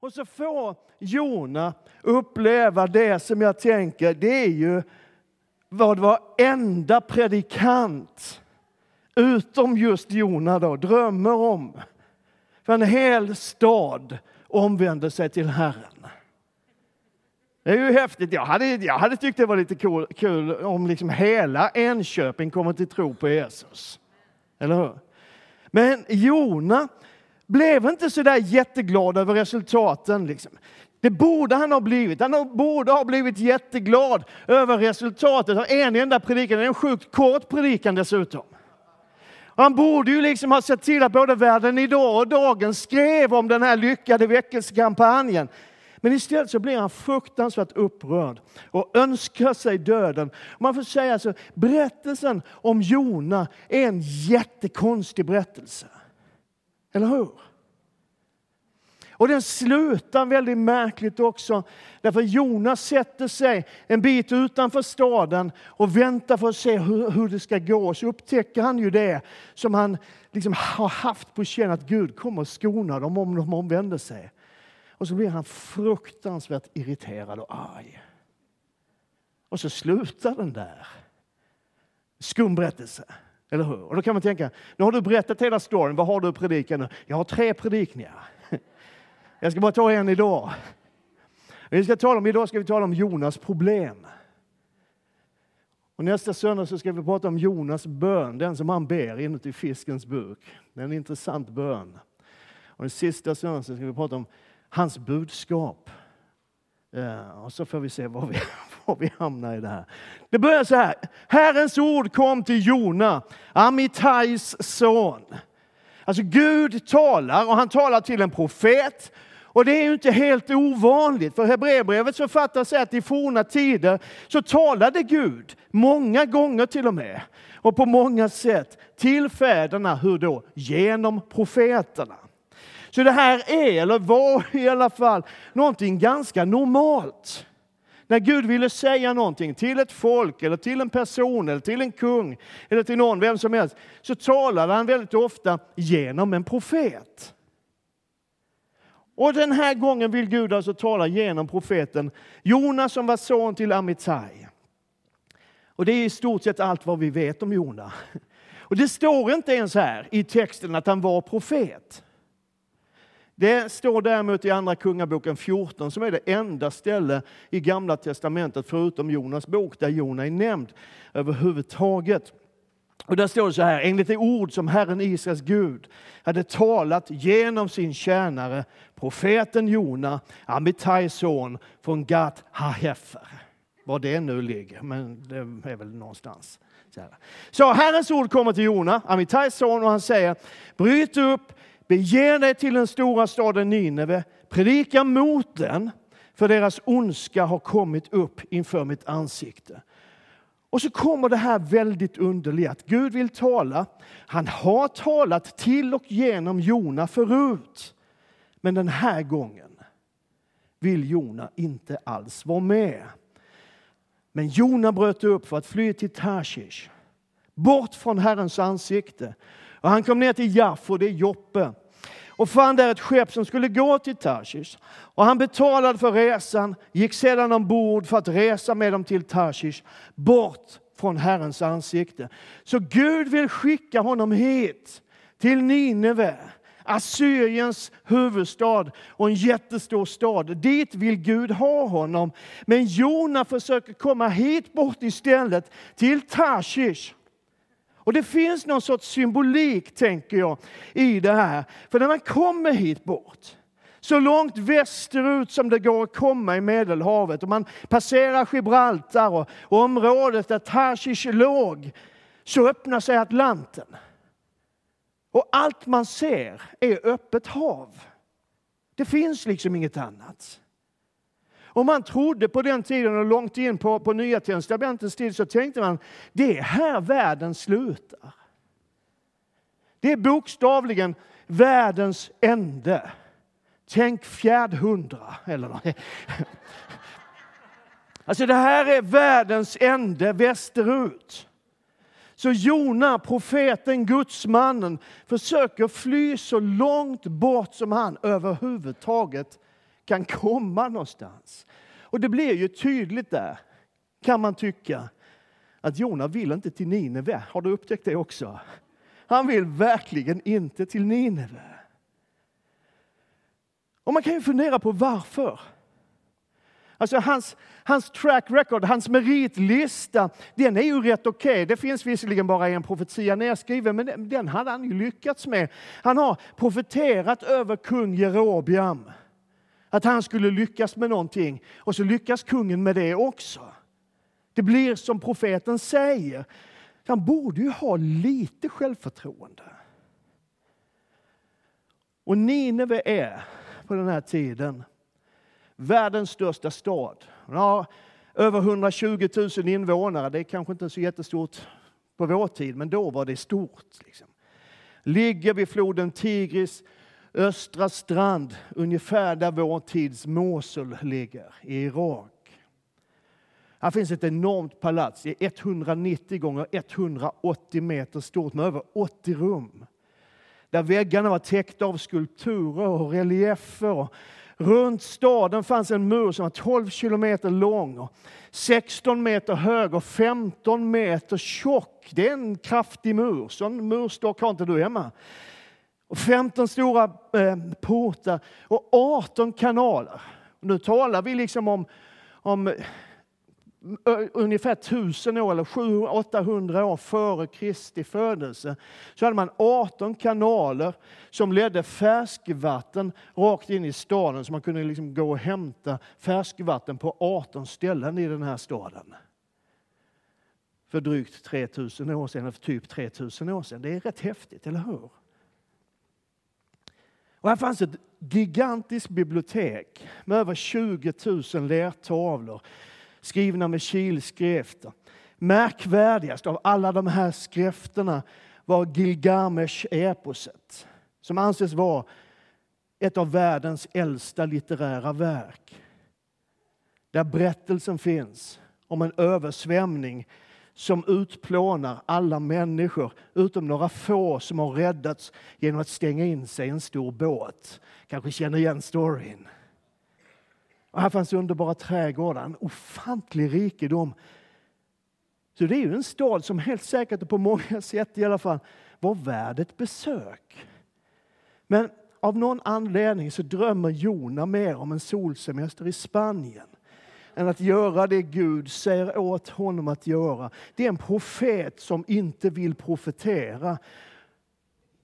Och så får Jona uppleva det som jag tänker, det är ju vad varenda predikant, utom just Jona då, drömmer om. För en hel stad omvänder sig till Herren. Det är ju häftigt. Jag hade, jag hade tyckt det var lite cool, kul om liksom hela Enköping kommer till tro på Jesus. Eller hur? Men Jona blev inte så där jätteglad över resultaten. Liksom. Det borde han ha blivit. Han borde ha blivit jätteglad över resultatet av en enda predikan. Det är en sjukt kort predikan dessutom. Han borde ju liksom ha sett till att både Världen idag och Dagen skrev om den här lyckade väckelsekampanjen. Men istället så blir han fruktansvärt upprörd och önskar sig döden. Man får säga så, berättelsen om Jona är en jättekonstig berättelse. Eller hur? Och den slutar väldigt märkligt också. Därför Jonas sätter sig en bit utanför staden och väntar för att se hur, hur det ska gå. Så upptäcker han ju det som han liksom har haft på känn att Gud kommer att skona dem om de omvänder sig. Och så blir han fruktansvärt irriterad och arg. Och så slutar den där. Skum berättelse. Eller hur? Och då kan man tänka, nu har du berättat hela storyn, vad har du att predika nu? Jag har tre predikningar. Jag ska bara ta en idag. Vi ska tala om, idag ska vi tala om Jonas problem. Och nästa söndag så ska vi prata om Jonas bön, den som han ber inuti fiskens buk. Det är en intressant bön. Och den sista söndagen så ska vi prata om hans budskap. Uh, och så får vi se var vi, var vi hamnar i det här. Det börjar så här. Herrens ord kom till Jona, Amitais son. Alltså Gud talar och han talar till en profet. Och det är ju inte helt ovanligt, för Hebreerbrevets författare säger att i forna tider så talade Gud, många gånger till och med, och på många sätt till fäderna, hur då? Genom profeterna. Så det här är, eller var i alla fall, någonting ganska normalt. När Gud ville säga någonting till ett folk, eller till en person, eller till en kung, eller till någon, vem som helst, så talade han väldigt ofta genom en profet. Och den här gången vill Gud alltså tala genom profeten Jonas, som var son till Amitai. Och det är i stort sett allt vad vi vet om Jona. Och det står inte ens här i texten att han var profet. Det står däremot i Andra Kungaboken 14 som är det enda ställe i Gamla Testamentet förutom Jonas bok där Jona är nämnd överhuvudtaget. Och där står det så här, enligt det ord som Herren Israels Gud hade talat genom sin tjänare profeten Jona, Amitajs son från Gat Hahefer. Var det nu ligger, men det är väl någonstans. Så Herrens ord kommer till Jona, Amitajs son, och han säger Bryt upp, bege dig till den stora staden Nineve, predika mot den, för deras ondska har kommit upp inför mitt ansikte. Och så kommer det här väldigt underliga att Gud vill tala. Han har talat till och genom Jona förut. Men den här gången vill Jona inte alls vara med. Men Jona bröt upp för att fly till Tarshish, bort från Herrens ansikte. Och han kom ner till Jaffo, det är Joppe, och fann där ett skepp som skulle gå till Tarshish. Och han betalade för resan, gick sedan ombord för att resa med dem till Tarshish, bort från Herrens ansikte. Så Gud vill skicka honom hit, till Nineve, Assyriens huvudstad och en jättestor stad. Dit vill Gud ha honom. Men Jona försöker komma hit bort istället, till Tarshish. Och det finns någon sorts symbolik, tänker jag, i det här. För när man kommer hit bort, så långt västerut som det går att komma i Medelhavet, och man passerar Gibraltar och, och området där Tarshish låg, så öppnar sig Atlanten. Och allt man ser är öppet hav. Det finns liksom inget annat. Om man trodde på den tiden och långt in på, på Nya Testamentets tid så tänkte man det är här världen slutar. Det är bokstavligen världens ände. Tänk fjärdhundra eller något. Alltså det här är världens ände västerut. Så Jona, profeten, gudsmannen, försöker fly så långt bort som han överhuvudtaget kan komma någonstans. Och det blir ju tydligt där, kan man tycka, att Jona vill inte till Nineve. Har du upptäckt det också? Han vill verkligen inte till Nineve. Och man kan ju fundera på varför. Alltså hans, hans track record, hans meritlista, den är ju rätt okej. Okay. Det finns visserligen bara en profetia nedskriven, men den hade han ju lyckats med. Han har profeterat över kung Jerobiam att han skulle lyckas med någonting och så lyckas kungen med det också. Det blir som profeten säger. Han borde ju ha lite självförtroende. Och Nineve är på den här tiden världens största stad. Den har över 120 000 invånare. Det är kanske inte så jättestort på vår tid, men då var det stort. Liksom. Ligger vid floden Tigris, östra strand, ungefär där vår tids Mosul ligger i Irak. Här finns ett enormt palats, 190 gånger 180 meter stort med över 80 rum. Där väggarna var täckta av skulpturer och reliefer Runt staden fanns en mur som var 12 kilometer lång, 16 meter hög och 15 meter tjock. Det är en kraftig mur. Sån murstock har inte du hemma. Och 15 stora eh, portar och 18 kanaler. Nu talar vi liksom om, om eh, ungefär 1000 år eller 700-800 år före Kristi födelse så hade man 18 kanaler som ledde färskvatten rakt in i staden så man kunde liksom gå och hämta färskvatten på 18 ställen i den här staden. För drygt 3000 år sedan, för typ 3000 år sedan. Det är rätt häftigt, eller hur? Och här fanns ett gigantiskt bibliotek med över 20 000 lertavlor skrivna med kilskrift. Märkvärdigast av alla de här skrifterna var Gilgamesh-eposet som anses vara ett av världens äldsta litterära verk. Där berättelsen finns om en översvämning som utplånar alla människor utom några få som har räddats genom att stänga in sig i en stor båt. Kanske känner igen storyn. Och här fanns underbara trädgårdar, en ofantlig rikedom. Så det är ju en stad som helt säkert och på många sätt i alla fall var värd ett besök. Men av någon anledning så drömmer Jona mer om en solsemester i Spanien än att göra det Gud säger åt honom att göra. Det är en profet som inte vill profetera.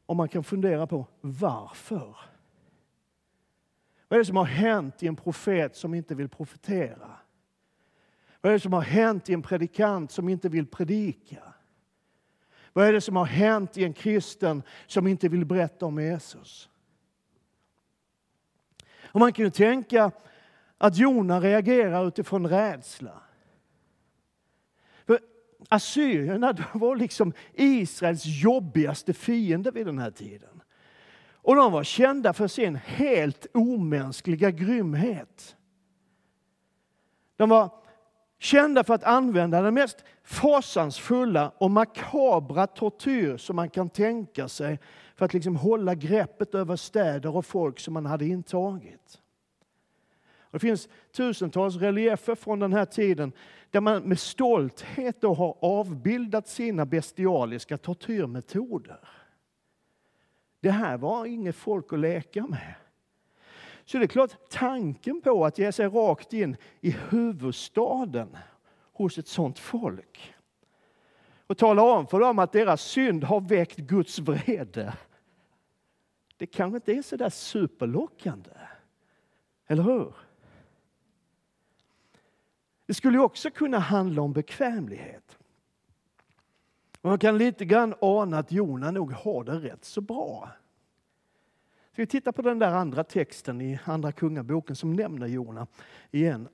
Och man kan fundera på varför. Vad är det som har hänt i en profet som inte vill profetera? Vad är det som har hänt i en predikant som inte vill predika? Vad är det som har hänt i en kristen som inte vill berätta om Jesus? Och man kan ju tänka att Jona reagerar utifrån rädsla. För assyrierna var liksom Israels jobbigaste fiende vid den här tiden. Och de var kända för sin helt omänskliga grymhet. De var kända för att använda den mest fasansfulla och makabra tortyr som man kan tänka sig för att liksom hålla greppet över städer och folk som man hade intagit. Och det finns tusentals reliefer från den här tiden där man med stolthet har avbildat sina bestialiska tortyrmetoder. Det här var inget folk att leka med. Så det är klart, tanken på att ge sig rakt in i huvudstaden hos ett sånt folk och tala om för dem att deras synd har väckt Guds vrede. Det kanske inte är så där superlockande. Eller hur? Det skulle också kunna handla om bekvämlighet. Man kan lite grann ana att Jona nog har det rätt så bra. Ska vi titta på den där andra texten i Andra Kungaboken som nämner Jona igen.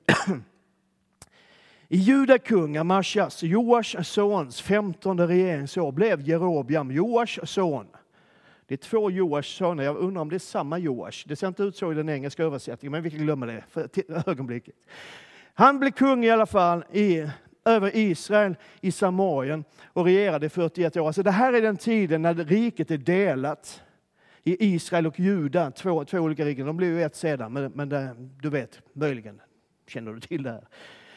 I Judakung Amashas, Joash sons femtonde regeringsår blev Jerobiam Joash son. Det är två Joash söner. Jag undrar om det är samma Joash. Det ser inte ut så i den engelska översättningen, men vi kan glömma det för ögonblicket. Han blev kung i alla fall i över Israel i Samarien och regerade i 41 år. Alltså det här är den tiden när riket är delat. i Israel och Juda, två, två olika riken. De blev ju ett sedan, men, men det, du vet, möjligen känner du till det här.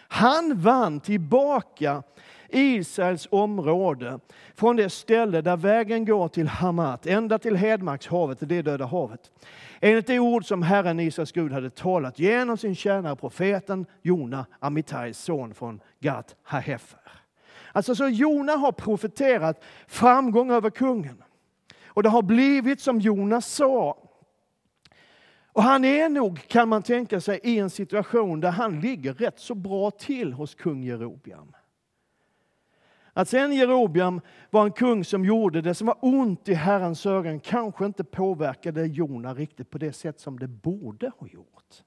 Han vann tillbaka Israels område från det ställe där vägen går till Hamat, ända till Hedmarkshavet, det Döda havet. Enligt det ord som Herren Israels Gud hade talat genom sin tjänare profeten Jona, Amitais son från Gat Hahefer. Alltså så Jona har profeterat framgång över kungen. Och det har blivit som Jonas sa. Och han är nog, kan man tänka sig, i en situation där han ligger rätt så bra till hos kung Jerobiam. Att sen Jerobiam var en kung som gjorde det som var ont i Herrens ögon kanske inte påverkade Jona riktigt på det sätt som det borde ha gjort.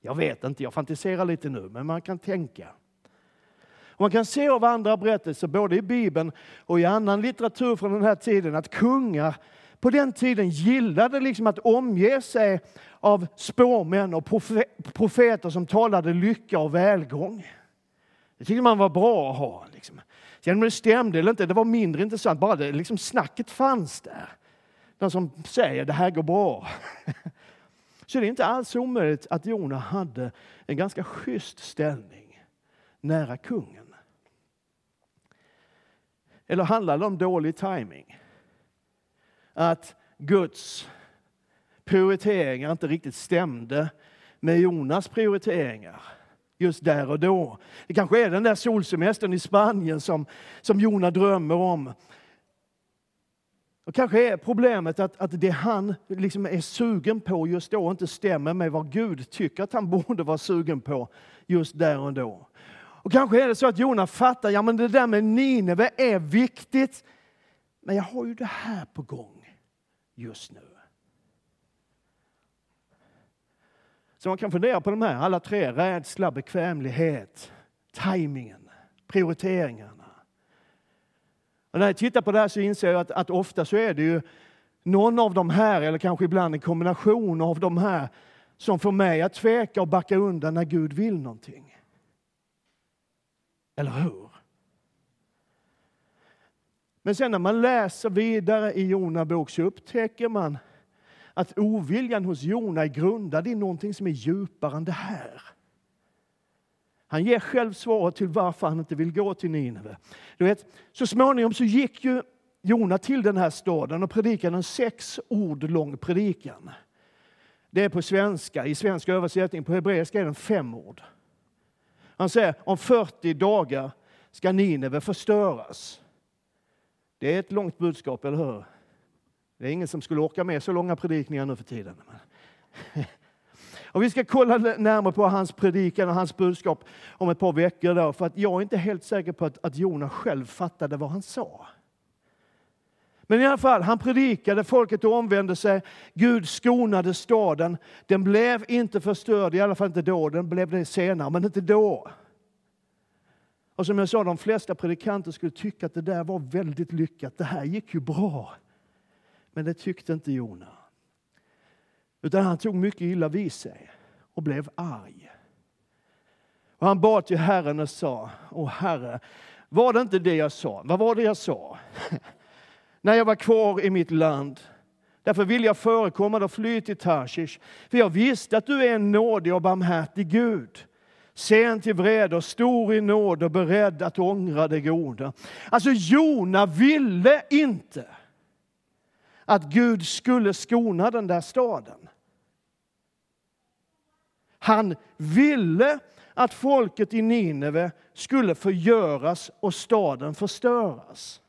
Jag vet inte, jag fantiserar lite nu, men man kan tänka. Man kan se av andra berättelser, både i Bibeln och i annan litteratur från den här tiden, att kungar på den tiden gillade liksom att omge sig av spåmän och profeter som talade lycka och välgång. Det tyckte man var bra att ha. Liksom. Sen om det stämde eller inte, det var mindre intressant, bara det liksom snacket fanns där. De som säger det här går bra. Så det är inte alls omöjligt att Jona hade en ganska schysst ställning nära kungen. Eller handlar det om dålig timing? Att Guds prioriteringar inte riktigt stämde med Jonas prioriteringar just där och då. Det kanske är den där solsemestern i Spanien som, som Jona drömmer om. Och kanske är problemet att, att det han liksom är sugen på just då inte stämmer med vad Gud tycker att han borde vara sugen på just där och då. Och kanske är det så att Jona fattar, ja men det där med Nineve är viktigt, men jag har ju det här på gång just nu. Så man kan fundera på de här alla tre, rädsla, bekvämlighet, tajmingen, prioriteringarna. Och när jag tittar på det här så inser jag att, att ofta så är det ju någon av de här, eller kanske ibland en kombination av de här, som får mig att tveka och backa undan när Gud vill någonting. Eller hur? Men sen när man läser vidare i Jona bok så upptäcker man att oviljan hos Jona är grundad i någonting som är djupare än det här. Han ger själv svaret till varför han inte vill gå till Nineve. Du vet, så småningom så gick ju Jona till den här staden och predikade en sex ord lång predikan. Det är på svenska, i svensk översättning, på hebreiska är den fem ord. Han säger om 40 dagar ska Nineve förstöras. Det är ett långt budskap, eller hur? Det är ingen som skulle orka med så långa predikningar nu för tiden. Och vi ska kolla närmare på hans predikan och hans budskap om ett par veckor. Då, för att jag är inte helt säker på att, att Jona själv fattade vad han sa. Men i alla fall, han predikade, folket omvände sig, Gud skonade staden. Den blev inte förstörd, i alla fall inte då, den blev det senare, men inte då. Och som jag sa, de flesta predikanter skulle tycka att det där var väldigt lyckat, det här gick ju bra. Men det tyckte inte Jona. Utan han tog mycket illa vid sig och blev arg. Och han bad till Herren och sa, Åh Herre, var det inte det jag sa? Vad var det jag sa? När jag var kvar i mitt land. Därför vill jag förekomma och fly till Tarshish. För jag visste att du är en nådig och barmhärtig Gud. Sen till vrede och stor i nåd och beredd att ångra det goda. Alltså Jona ville inte att Gud skulle skona den där staden. Han ville att folket i Nineve skulle förgöras och staden förstöras.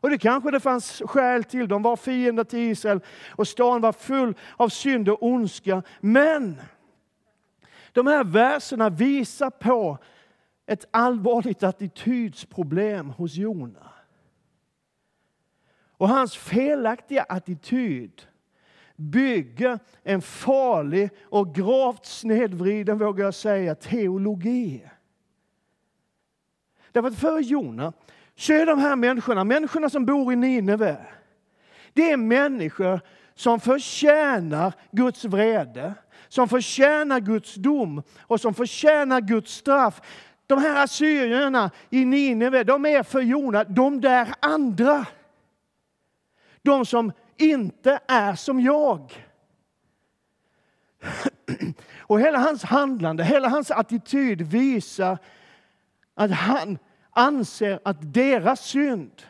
Och det kanske det fanns skäl till. De var fiender till Israel och staden var full av synd och ondska. Men de här verserna visar på ett allvarligt attitydsproblem hos Jona. Och hans felaktiga attityd bygger en farlig och gravt snedvriden, vågar jag säga, teologi. Därför att för Jona så är de här människorna, människorna som bor i Nineve, det är människor som förtjänar Guds vrede, som förtjänar Guds dom och som förtjänar Guds straff. De här assyrierna i Nineve, de är för Jona de där andra. De som inte är som jag. Och hela hans handlande, hela hans attityd visar att han anser att deras synd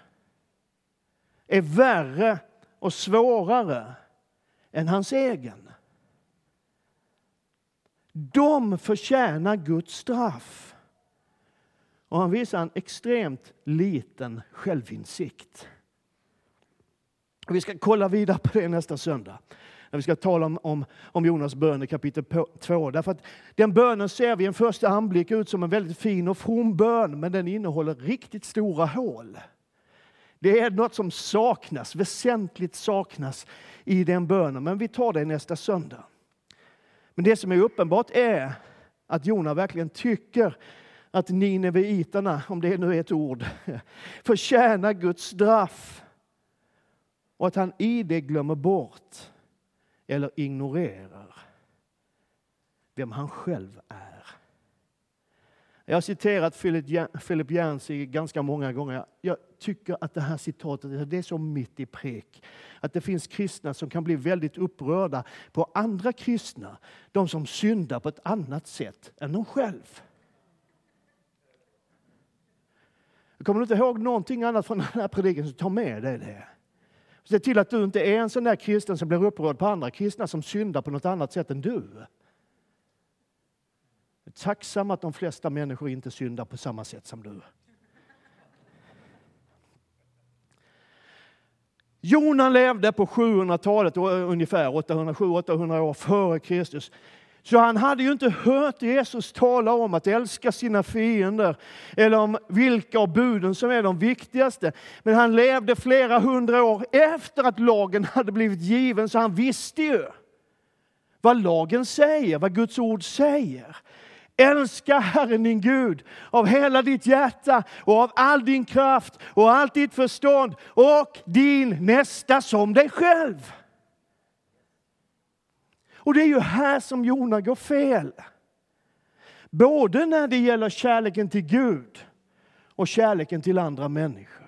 är värre och svårare än hans egen. De förtjänar Guds straff. Och han visar en extremt liten självinsikt. Vi ska kolla vidare på det nästa söndag när vi ska tala om, om, om Jonas bön i kapitel 2. Därför att den bönen ser vid en första anblick ut som en väldigt fin och from bön, men den innehåller riktigt stora hål. Det är något som saknas, väsentligt saknas i den bönen, men vi tar det nästa söndag. Men det som är uppenbart är att Jona verkligen tycker att nineveiterna, om det nu är ett ord, förtjänar Guds straff och att han i det glömmer bort eller ignorerar vem han själv är. Jag har citerat Philip Yancey ganska många gånger. Jag tycker att det här citatet det är så mitt i prick. Att det finns kristna som kan bli väldigt upprörda på andra kristna. De som syndar på ett annat sätt än de själv. Jag kommer inte ihåg någonting annat från den här predikan, så ta med dig det. Se till att du inte är en sån där kristen som blir upprörd på andra kristna som syndar på något annat sätt än du. Jag är tacksam att de flesta människor inte syndar på samma sätt som du. Jonan levde på 700-talet, eh, ungefär 807-800 år före Kristus. Så han hade ju inte hört Jesus tala om att älska sina fiender eller om vilka av buden som är de viktigaste. Men han levde flera hundra år efter att lagen hade blivit given, så han visste ju vad lagen säger, vad Guds ord säger. Älska Herren din Gud av hela ditt hjärta och av all din kraft och allt ditt förstånd och din nästa som dig själv. Och det är ju här som Jona går fel. Både när det gäller kärleken till Gud och kärleken till andra människor.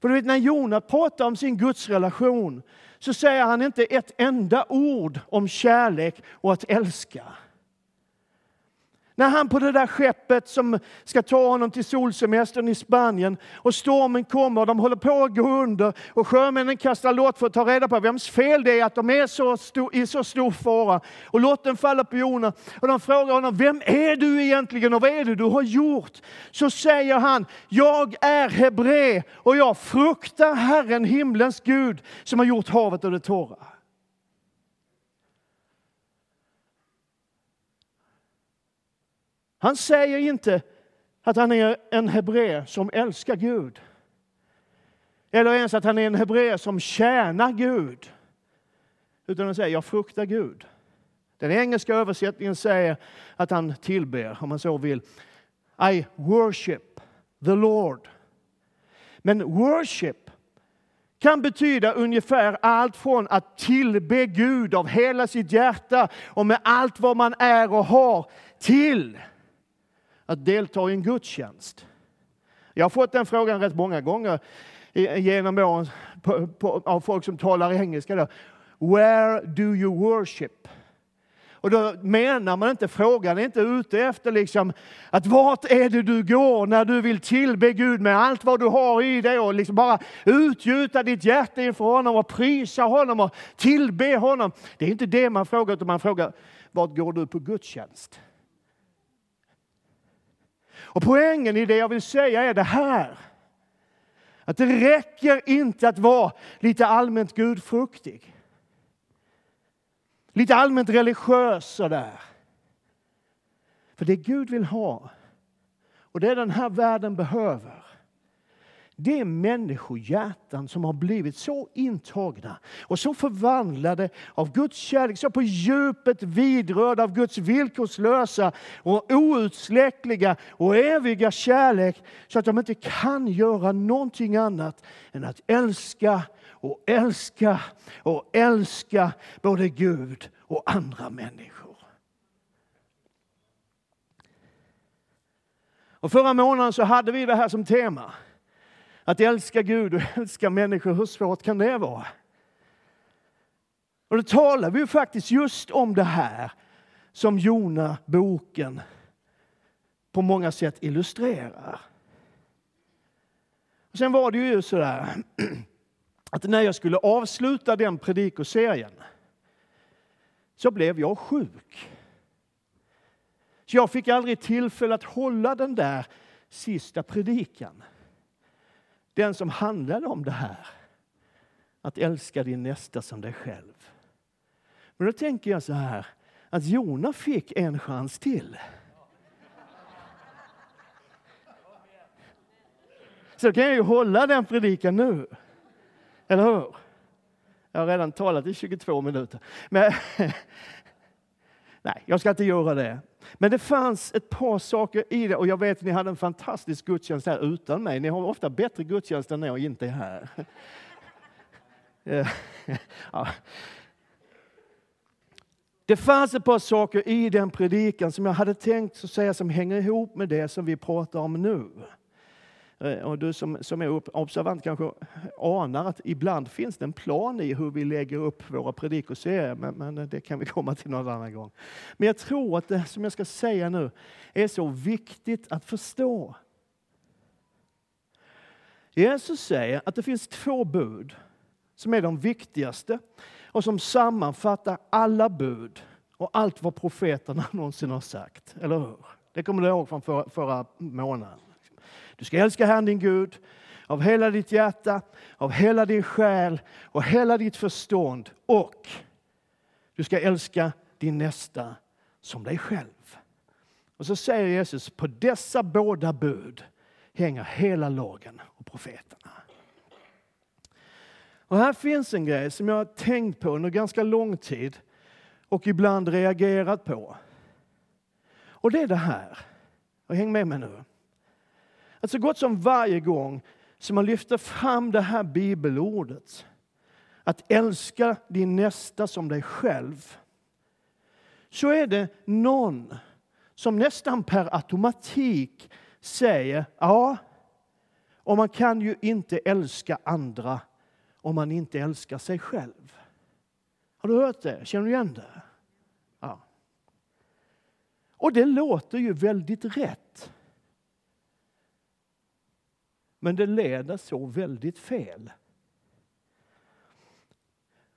För du vet, när Jona pratar om sin gudsrelation så säger han inte ett enda ord om kärlek och att älska. När han på det där skeppet som ska ta honom till solsemestern i Spanien och stormen kommer och de håller på att gå under och sjömännen kastar lott för att ta reda på vems fel det är att de är så stor, i så stor fara. Och lotten faller på Jona och de frågar honom, vem är du egentligen och vad är det du har gjort? Så säger han, jag är hebré och jag fruktar Herren, himlens Gud, som har gjort havet och det torra. Han säger inte att han är en hebré som älskar Gud. Eller ens att han är en hebré som tjänar Gud. Utan han säger, jag fruktar Gud. Den engelska översättningen säger att han tillber, om man så vill. I worship the Lord. Men worship kan betyda ungefär allt från att tillbe Gud av hela sitt hjärta och med allt vad man är och har till att delta i en gudstjänst? Jag har fått den frågan rätt många gånger genom åren av folk som talar engelska. Då. Where do you worship? Och då menar man inte, frågan är inte ute efter liksom att vart är det du går när du vill tillbe Gud med allt vad du har i dig och liksom bara utgjuta ditt hjärta inför honom och prisa honom och tillbe honom. Det är inte det man frågar, utan man frågar vart går du på gudstjänst? Och poängen i det jag vill säga är det här. Att det räcker inte att vara lite allmänt gudfruktig. Lite allmänt religiös sådär. För det Gud vill ha och det den här världen behöver det är människohjärtan som har blivit så intagna och så förvandlade av Guds kärlek, så på djupet vidrörda av Guds villkorslösa och outsläckliga och eviga kärlek så att de inte kan göra någonting annat än att älska och älska och älska både Gud och andra människor. Och förra månaden så hade vi det här som tema att älska Gud och älska människor, hur svårt kan det vara? Och då talar vi ju faktiskt just om det här som Jona-boken på många sätt illustrerar. Och sen var det ju så där att när jag skulle avsluta den predikoserien så blev jag sjuk. Så jag fick aldrig tillfälle att hålla den där sista predikan. Den som handlade om det här. Att älska din nästa som dig själv. Men då tänker jag så här, att Jona fick en chans till. Så kan jag ju hålla den predikan nu. Eller hur? Jag har redan talat i 22 minuter. Men, nej, jag ska inte göra det. Men det fanns ett par saker i det och jag vet att ni hade en fantastisk gudstjänst här utan mig. Ni har ofta bättre gudstjänst än när jag inte är här. ja. Det fanns ett par saker i den predikan som jag hade tänkt säga som hänger ihop med det som vi pratar om nu. Eh, och du som, som är observant kanske anar att ibland finns det en plan i hur vi lägger upp våra predikoserier, men, men eh, det kan vi komma till någon annan gång. Men jag tror att det som jag ska säga nu är så viktigt att förstå. Jesus säger att det finns två bud som är de viktigaste och som sammanfattar alla bud och allt vad profeterna någonsin har sagt. Eller hur? Det kommer du ihåg från förra, förra månaden. Du ska älska Herren din Gud av hela ditt hjärta, av hela din själ och hela ditt förstånd. Och du ska älska din nästa som dig själv. Och så säger Jesus, på dessa båda bud hänger hela lagen och profeterna. Och här finns en grej som jag har tänkt på under ganska lång tid och ibland reagerat på. Och det är det här. Och häng med mig nu. Att så gott som varje gång som man lyfter fram det här bibelordet, att älska din nästa som dig själv, så är det någon som nästan per automatik säger ja, och man kan ju inte älska andra om man inte älskar sig själv. Har du hört det? Känner du igen det? Ja. Och det låter ju väldigt rätt. Men det leder så väldigt fel.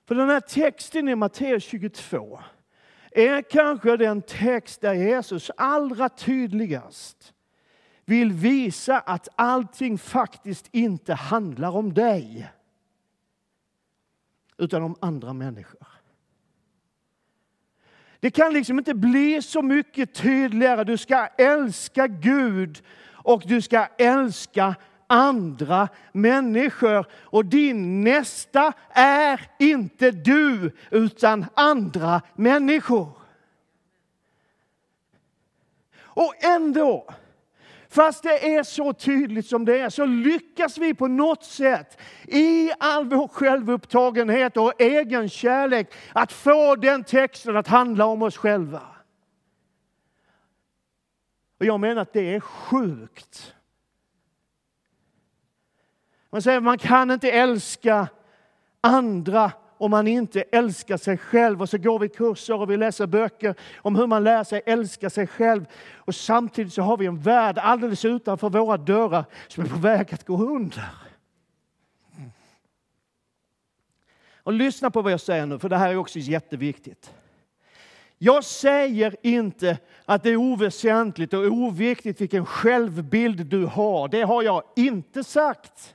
För den här texten i Matteus 22 är kanske den text där Jesus allra tydligast vill visa att allting faktiskt inte handlar om dig utan om andra människor. Det kan liksom inte bli så mycket tydligare. Du ska älska Gud och du ska älska andra människor. Och din nästa är inte du, utan andra människor. Och ändå, fast det är så tydligt som det är, så lyckas vi på något sätt i all vår självupptagenhet och egen kärlek att få den texten att handla om oss själva. Och jag menar att det är sjukt. Man säger att man kan inte älska andra om man inte älskar sig själv. Och så går vi kurser och vi läser böcker om hur man lär sig älska sig själv. Och samtidigt så har vi en värld alldeles utanför våra dörrar som är på väg att gå under. Och lyssna på vad jag säger nu, för det här är också jätteviktigt. Jag säger inte att det är oväsentligt och oviktigt vilken självbild du har. Det har jag inte sagt.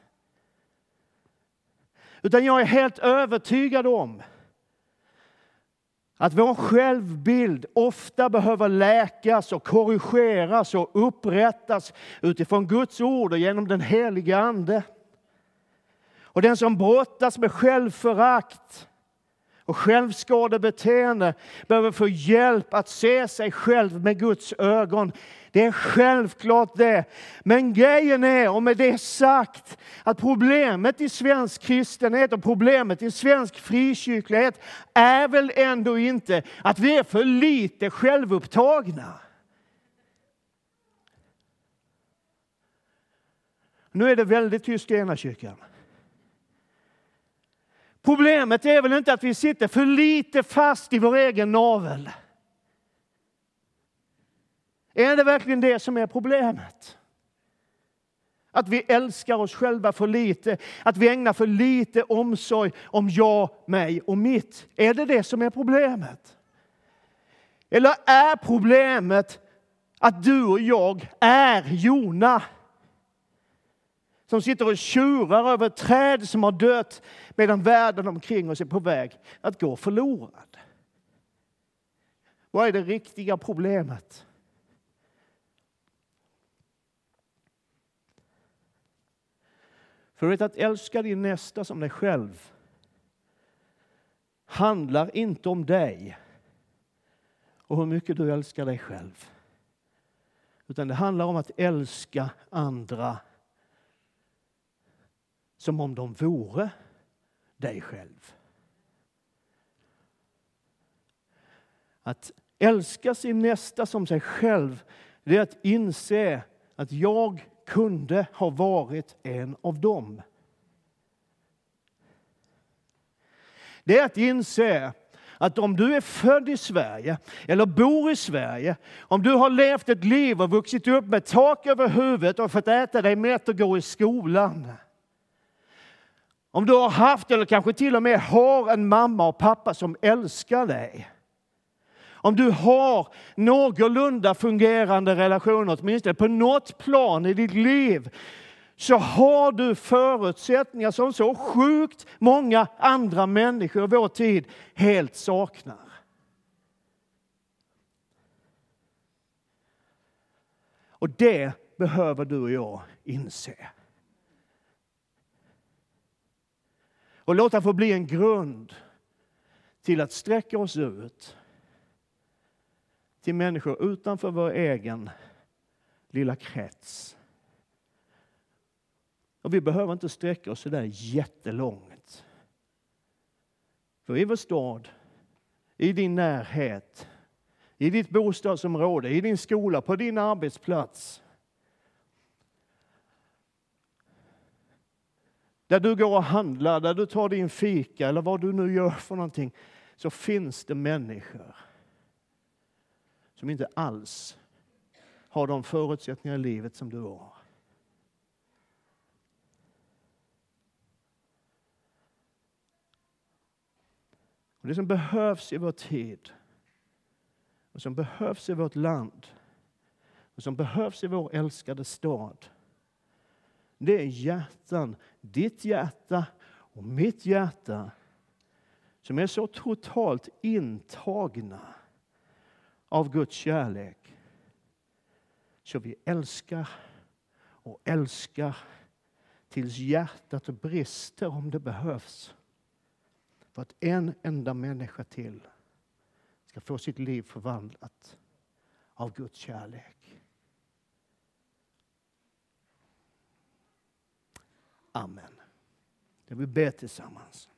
Utan jag är helt övertygad om att vår självbild ofta behöver läkas och korrigeras och upprättas utifrån Guds ord och genom den heliga Ande. Och den som brottas med självförakt och självskadebeteende behöver få hjälp att se sig själv med Guds ögon. Det är självklart det. Men grejen är, och med det sagt, att problemet i svensk kristenhet och problemet i svensk frikyrklighet är väl ändå inte att vi är för lite självupptagna. Nu är det väldigt tyst i ena kyrkan. Problemet är väl inte att vi sitter för lite fast i vår egen navel. Är det verkligen det som är problemet? Att vi älskar oss själva för lite, att vi ägnar för lite omsorg om jag, mig och mitt. Är det det som är problemet? Eller är problemet att du och jag är Jona? Som sitter och tjurar över ett träd som har dött medan världen omkring oss är på väg att gå förlorad. Vad är det riktiga problemet? För vet att älska din nästa som dig själv handlar inte om dig och hur mycket du älskar dig själv. Utan det handlar om att älska andra som om de vore dig själv. Att älska sin nästa som sig själv, det är att inse att jag kunde ha varit en av dem. Det är att inse att om du är född i Sverige eller bor i Sverige, om du har levt ett liv och vuxit upp med tak över huvudet och fått äta dig mätt och gå i skolan. Om du har haft eller kanske till och med har en mamma och pappa som älskar dig om du har någorlunda fungerande relationer, åtminstone på något plan i ditt liv, så har du förutsättningar som så sjukt många andra människor i vår tid helt saknar. Och det behöver du och jag inse. Och låta få bli en grund till att sträcka oss ut till människor utanför vår egen lilla krets. Och vi behöver inte sträcka oss så där jättelångt. För i vår stad, i din närhet, i ditt bostadsområde, i din skola, på din arbetsplats. Där du går och handlar, där du tar din fika eller vad du nu gör för någonting, så finns det människor som inte alls har de förutsättningar i livet som du har. Och det som behövs i vår tid, och som behövs i vårt land, och som behövs i vår älskade stad, det är hjärtan, ditt hjärta och mitt hjärta, som är så totalt intagna av Guds kärlek. Så vi älskar och älskar tills hjärtat brister om det behövs. För att en enda människa till ska få sitt liv förvandlat av Guds kärlek. Amen. Jag vill be tillsammans.